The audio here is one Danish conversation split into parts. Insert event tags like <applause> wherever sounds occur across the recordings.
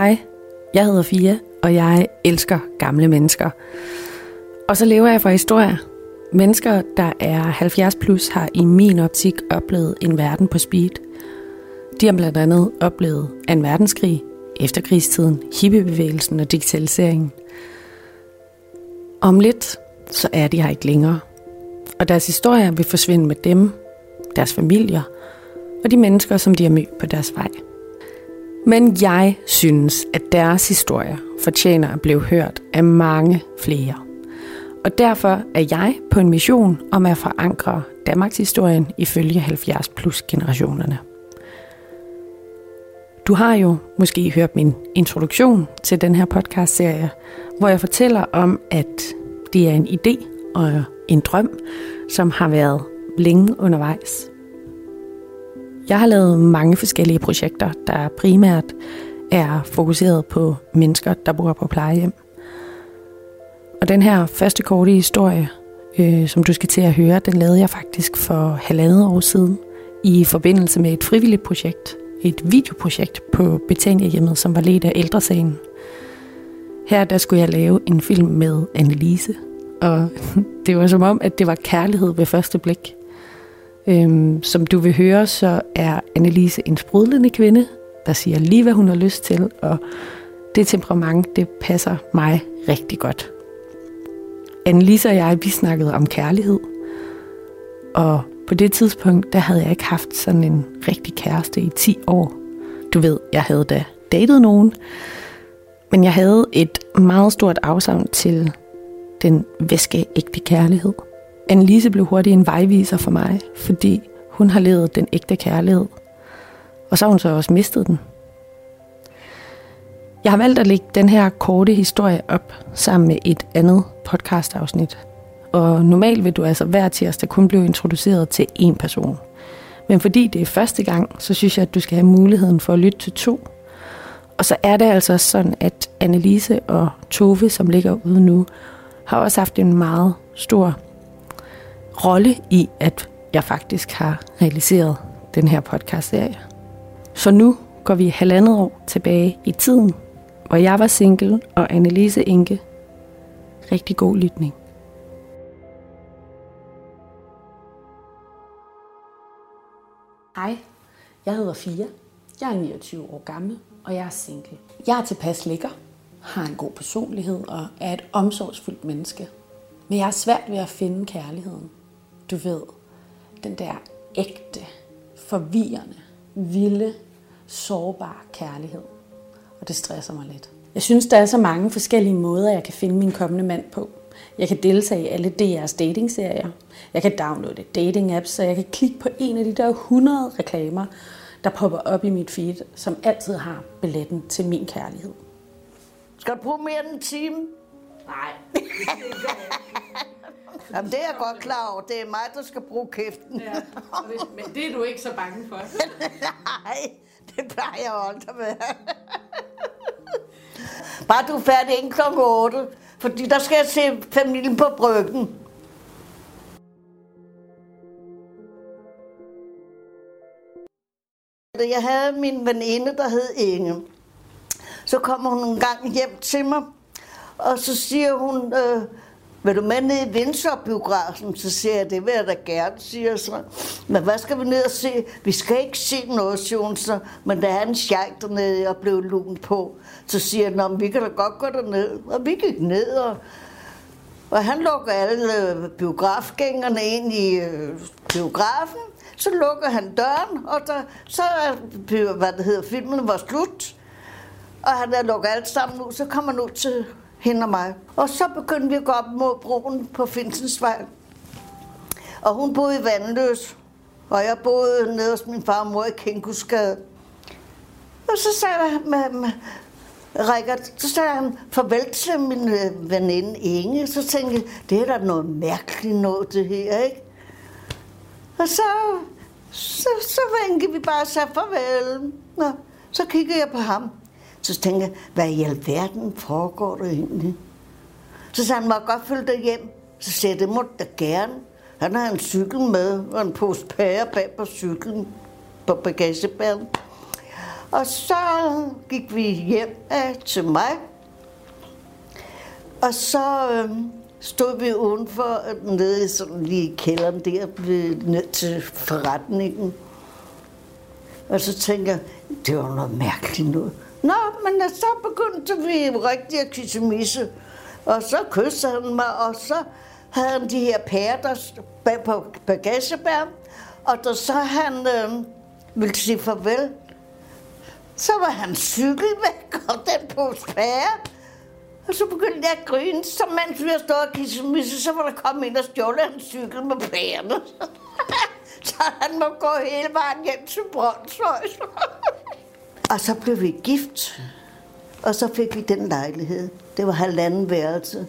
Hej, jeg hedder Fia, og jeg elsker gamle mennesker. Og så lever jeg for historier. Mennesker, der er 70 plus, har i min optik oplevet en verden på speed. De har blandt andet oplevet en verdenskrig, efterkrigstiden, hippiebevægelsen og digitaliseringen. Om lidt, så er de her ikke længere. Og deres historier vil forsvinde med dem, deres familier og de mennesker, som de har mødt på deres vej. Men jeg synes, at deres historier fortjener at blive hørt af mange flere. Og derfor er jeg på en mission om at forankre Danmarks historien ifølge 70 plus generationerne. Du har jo måske hørt min introduktion til den her podcast-serie, hvor jeg fortæller om, at det er en idé og en drøm, som har været længe undervejs. Jeg har lavet mange forskellige projekter, der primært er fokuseret på mennesker, der bor på plejehjem. Og den her første korte historie, øh, som du skal til at høre, den lavede jeg faktisk for halvandet år siden i forbindelse med et frivilligt projekt, et videoprojekt på Betania hjemmet, som var ledt af ældresagen. Her der skulle jeg lave en film med Annelise, og <laughs> det var som om, at det var kærlighed ved første blik. Øhm, som du vil høre, så er Annelise en sprudlende kvinde, der siger lige, hvad hun har lyst til, og det temperament, det passer mig rigtig godt. Annelise og jeg, vi snakkede om kærlighed, og på det tidspunkt, der havde jeg ikke haft sådan en rigtig kæreste i 10 år. Du ved, jeg havde da datet nogen, men jeg havde et meget stort afsavn til den væskeægte kærlighed. Annelise blev hurtigt en vejviser for mig, fordi hun har levet den ægte kærlighed. Og så har hun så også mistet den. Jeg har valgt at lægge den her korte historie op sammen med et andet podcastafsnit. Og normalt vil du altså hver tirsdag kun blive introduceret til én person. Men fordi det er første gang, så synes jeg, at du skal have muligheden for at lytte til to. Og så er det altså sådan, at Annelise og Tove, som ligger ude nu, har også haft en meget stor rolle i, at jeg faktisk har realiseret den her podcast-serie. Så nu går vi halvandet år tilbage i tiden, hvor jeg var single og Annelise Inke. Rigtig god lytning. Hej, jeg hedder Fia. Jeg er 29 år gammel, og jeg er single. Jeg er tilpas lækker, har en god personlighed og er et omsorgsfuldt menneske. Men jeg har svært ved at finde kærligheden. Du ved, den der ægte, forvirrende, vilde, sårbare kærlighed. Og det stresser mig lidt. Jeg synes, der er så mange forskellige måder, jeg kan finde min kommende mand på. Jeg kan deltage i alle DR's datingserier. Jeg kan downloade dating apps, så jeg kan klikke på en af de der 100 reklamer, der popper op i mit feed, som altid har billetten til min kærlighed. Skal du bruge mere end en time? Nej, <laughs> Jamen, det er jeg godt klar over. Det er mig, der skal bruge kæften. ja, men det er du ikke så bange for. <laughs> Nej, det plejer jeg aldrig være. Bare du er færdig inden kl. 8, fordi der skal jeg se familien på bryggen. Jeg havde min veninde, der hed Inge. Så kommer hun en gang hjem til mig, og så siger hun, øh, vil du med ned i Vindsor-biografen? Så siger jeg, det vil jeg da gerne, siger så. Men hvad skal vi ned og se? Vi skal ikke se noget, siger hun så. Men der er en sjejk dernede, jeg blev lun på. Så siger jeg, Nå, vi kan da godt gå derned. Og vi gik ned, og, og han lukker alle øh, biografgængerne ind i øh, biografen. Så lukker han døren, og der, så er, hvad det hedder, filmen var slut. Og han er lukket alt sammen ud, så kommer han ud til hende og mig. Og så begyndte vi at gå op mod broen på Finsensvej. Og hun boede i Vandløs, og jeg boede nede hos min far og mor i Kinkusgade. Og så sagde jeg med, med Rikard, så sagde han farvel til min øh, veninde Inge. Så tænkte jeg, det er da noget mærkeligt noget, det her, ikke? Og så, så, så vinkede vi bare og sagde farvel. Nå, så kiggede jeg på ham. Så tænkte jeg, hvad i alverden foregår der egentlig? Så sagde han, må jeg godt følge dig hjem? Så sagde jeg, det måtte da gerne. Han har en cykel med, og en pose pære bag på cyklen på bagagebæren. Og så gik vi hjem af til mig. Og så øh, stod vi udenfor, øh, nede sådan lige i kælderen der, ned til forretningen. Og så tænker jeg, det var noget mærkeligt noget. Nå, men så begyndte vi rigtig at kissemisse. Og så kysste han mig, og så havde han de her pærer, der bag på bagagebær. Og da så han øh, ville sige farvel, så var han cykel væk, og den på pære. Og så begyndte jeg at grine, så mens vi har stået og kissemisse, så var der kommet ind og stjålet hans cykel med pærerne. <laughs> så han må gå hele vejen hjem til Brøndshøj. <laughs> og så blev vi gift, og så fik vi den lejlighed. Det var halvanden værelse,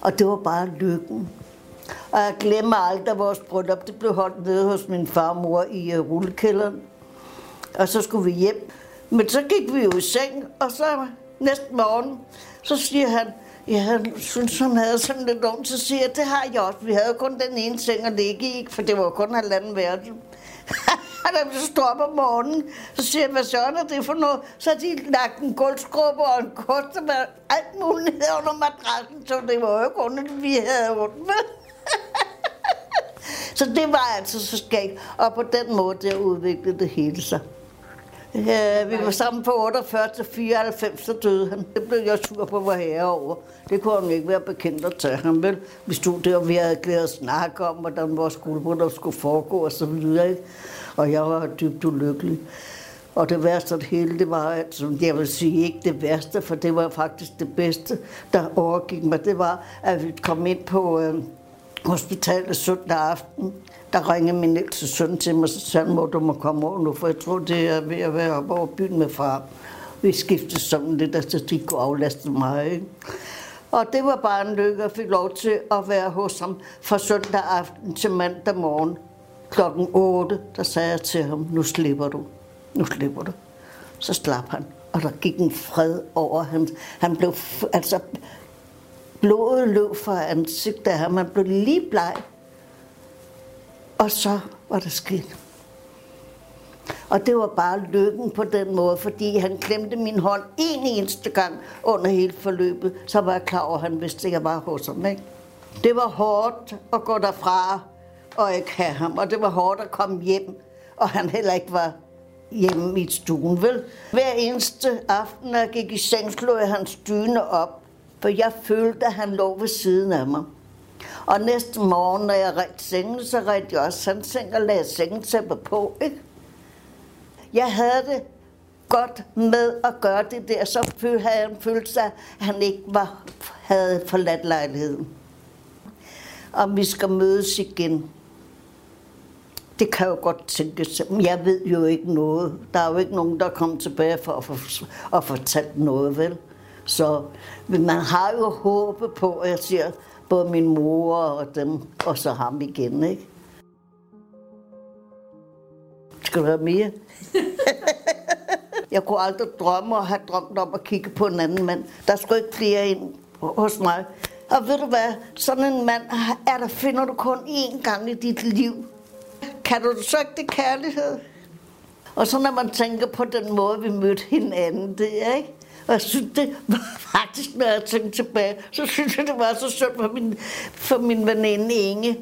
og det var bare lykken. Og jeg glemmer aldrig, at vores bryllup det blev holdt nede hos min farmor i uh, rullekælderen. Og så skulle vi hjem. Men så gik vi jo i seng, og så næste morgen, så siger han, ja, han synes, han havde sådan lidt ondt, så siger jeg, det har jeg også. Vi havde kun den ene seng at ligge i, for det var kun halvanden værelse. Og da vi står op om morgenen, så siger jeg, hvad søren er det for noget? Så har de lagt en gulvskrubbe og en kost med alt muligt ned under madrassen, så det var jo ikke ondt, vi havde ondt med. <laughs> så det var altså så skægt, og på den måde der udviklede det hele sig. Øh, vi var sammen på 48 til 94, så døde han. Det blev jeg sur på vor herre over. Det kunne han ikke være bekendt at tage ham, vel? Vi stod der, og vi havde glædet at snakke om, hvordan vores skuldbrud skulle foregå og så videre. Ikke? Og jeg var dybt ulykkelig. Og det værste af det hele, det var, som jeg vil sige ikke det værste, for det var faktisk det bedste, der overgik mig. Det var, at vi kom ind på øh, hospitalet søndag aften, der ringede min ældste søn til mig, og sagde må du må komme over nu, for jeg tror, det er ved at være oppe over byen med far. Vi skiftede sådan lidt, så altså, de kunne aflaste mig. Ikke? Og det var bare en lykke, at fik lov til at være hos ham fra søndag aften til mandag morgen. Klokken 8, der sagde jeg til ham, nu slipper du. Nu slipper du. Så slap han, og der gik en fred over ham. Han blev, altså, blodet løb fra ansigtet af ham. Han blev lige bleg. Og så var der skidt. Og det var bare lykken på den måde, fordi han klemte min hånd en eneste gang under hele forløbet, så var jeg klar over, at han vidste, at jeg var hos ham. Ikke? Det var hårdt at gå derfra og ikke have ham, og det var hårdt at komme hjem, og han heller ikke var hjemme i stuen, vel? Hver eneste aften, når jeg gik i seng, slog jeg hans dyne op, for jeg følte, at han lå ved siden af mig. Og næste morgen, når jeg rædte sengen, så rædte jeg også hans seng og lagde sengetæppet på. Ikke? Jeg havde det godt med at gøre det der, så havde han følt sig, at han ikke var, havde forladt lejligheden. Og vi skal mødes igen. Det kan jo godt tænkes. Jeg ved jo ikke noget. Der er jo ikke nogen, der kommer tilbage for at, for, at fortælle noget, vel? Så men man har jo håbet på, at jeg siger, både min mor og dem, og så ham igen, ikke? Skal du have mere? <laughs> jeg kunne aldrig drømme og have drømt om at kigge på en anden mand. Der skulle ikke flere ind hos mig. Og ved du hvad, sådan en mand er der, finder du kun én gang i dit liv. Kan du så ikke det kærlighed? Og så når man tænker på den måde, vi mødte hinanden, det er ikke? Og jeg synes, det var <laughs> faktisk, når jeg tænkte tilbage, så synes jeg, det var så synd for min, for min veninde Inge. <laughs>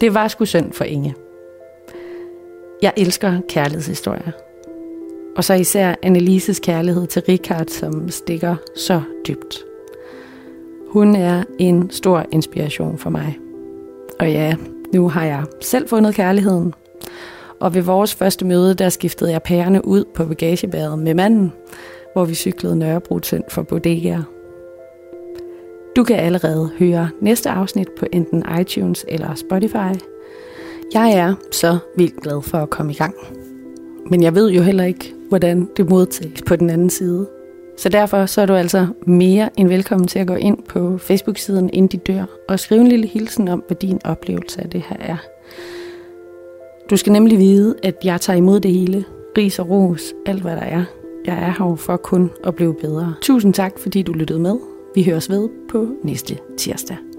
det var sgu synd for Inge. Jeg elsker kærlighedshistorier. Og så især Annelises kærlighed til Richard, som stikker så dybt. Hun er en stor inspiration for mig. Og ja, nu har jeg selv fundet kærligheden. Og ved vores første møde, der skiftede jeg pærerne ud på bagagebæret med manden, hvor vi cyklede Nørrebro for bodegaer. Du kan allerede høre næste afsnit på enten iTunes eller Spotify. Jeg er så vildt glad for at komme i gang. Men jeg ved jo heller ikke, hvordan det modtages på den anden side. Så derfor så er du altså mere end velkommen til at gå ind på Facebook-siden Inden de dør og skrive en lille hilsen om, hvad din oplevelse af det her er. Du skal nemlig vide, at jeg tager imod det hele. Ris og ros, alt hvad der er. Jeg er her for kun at blive bedre. Tusind tak, fordi du lyttede med. Vi høres ved på næste tirsdag.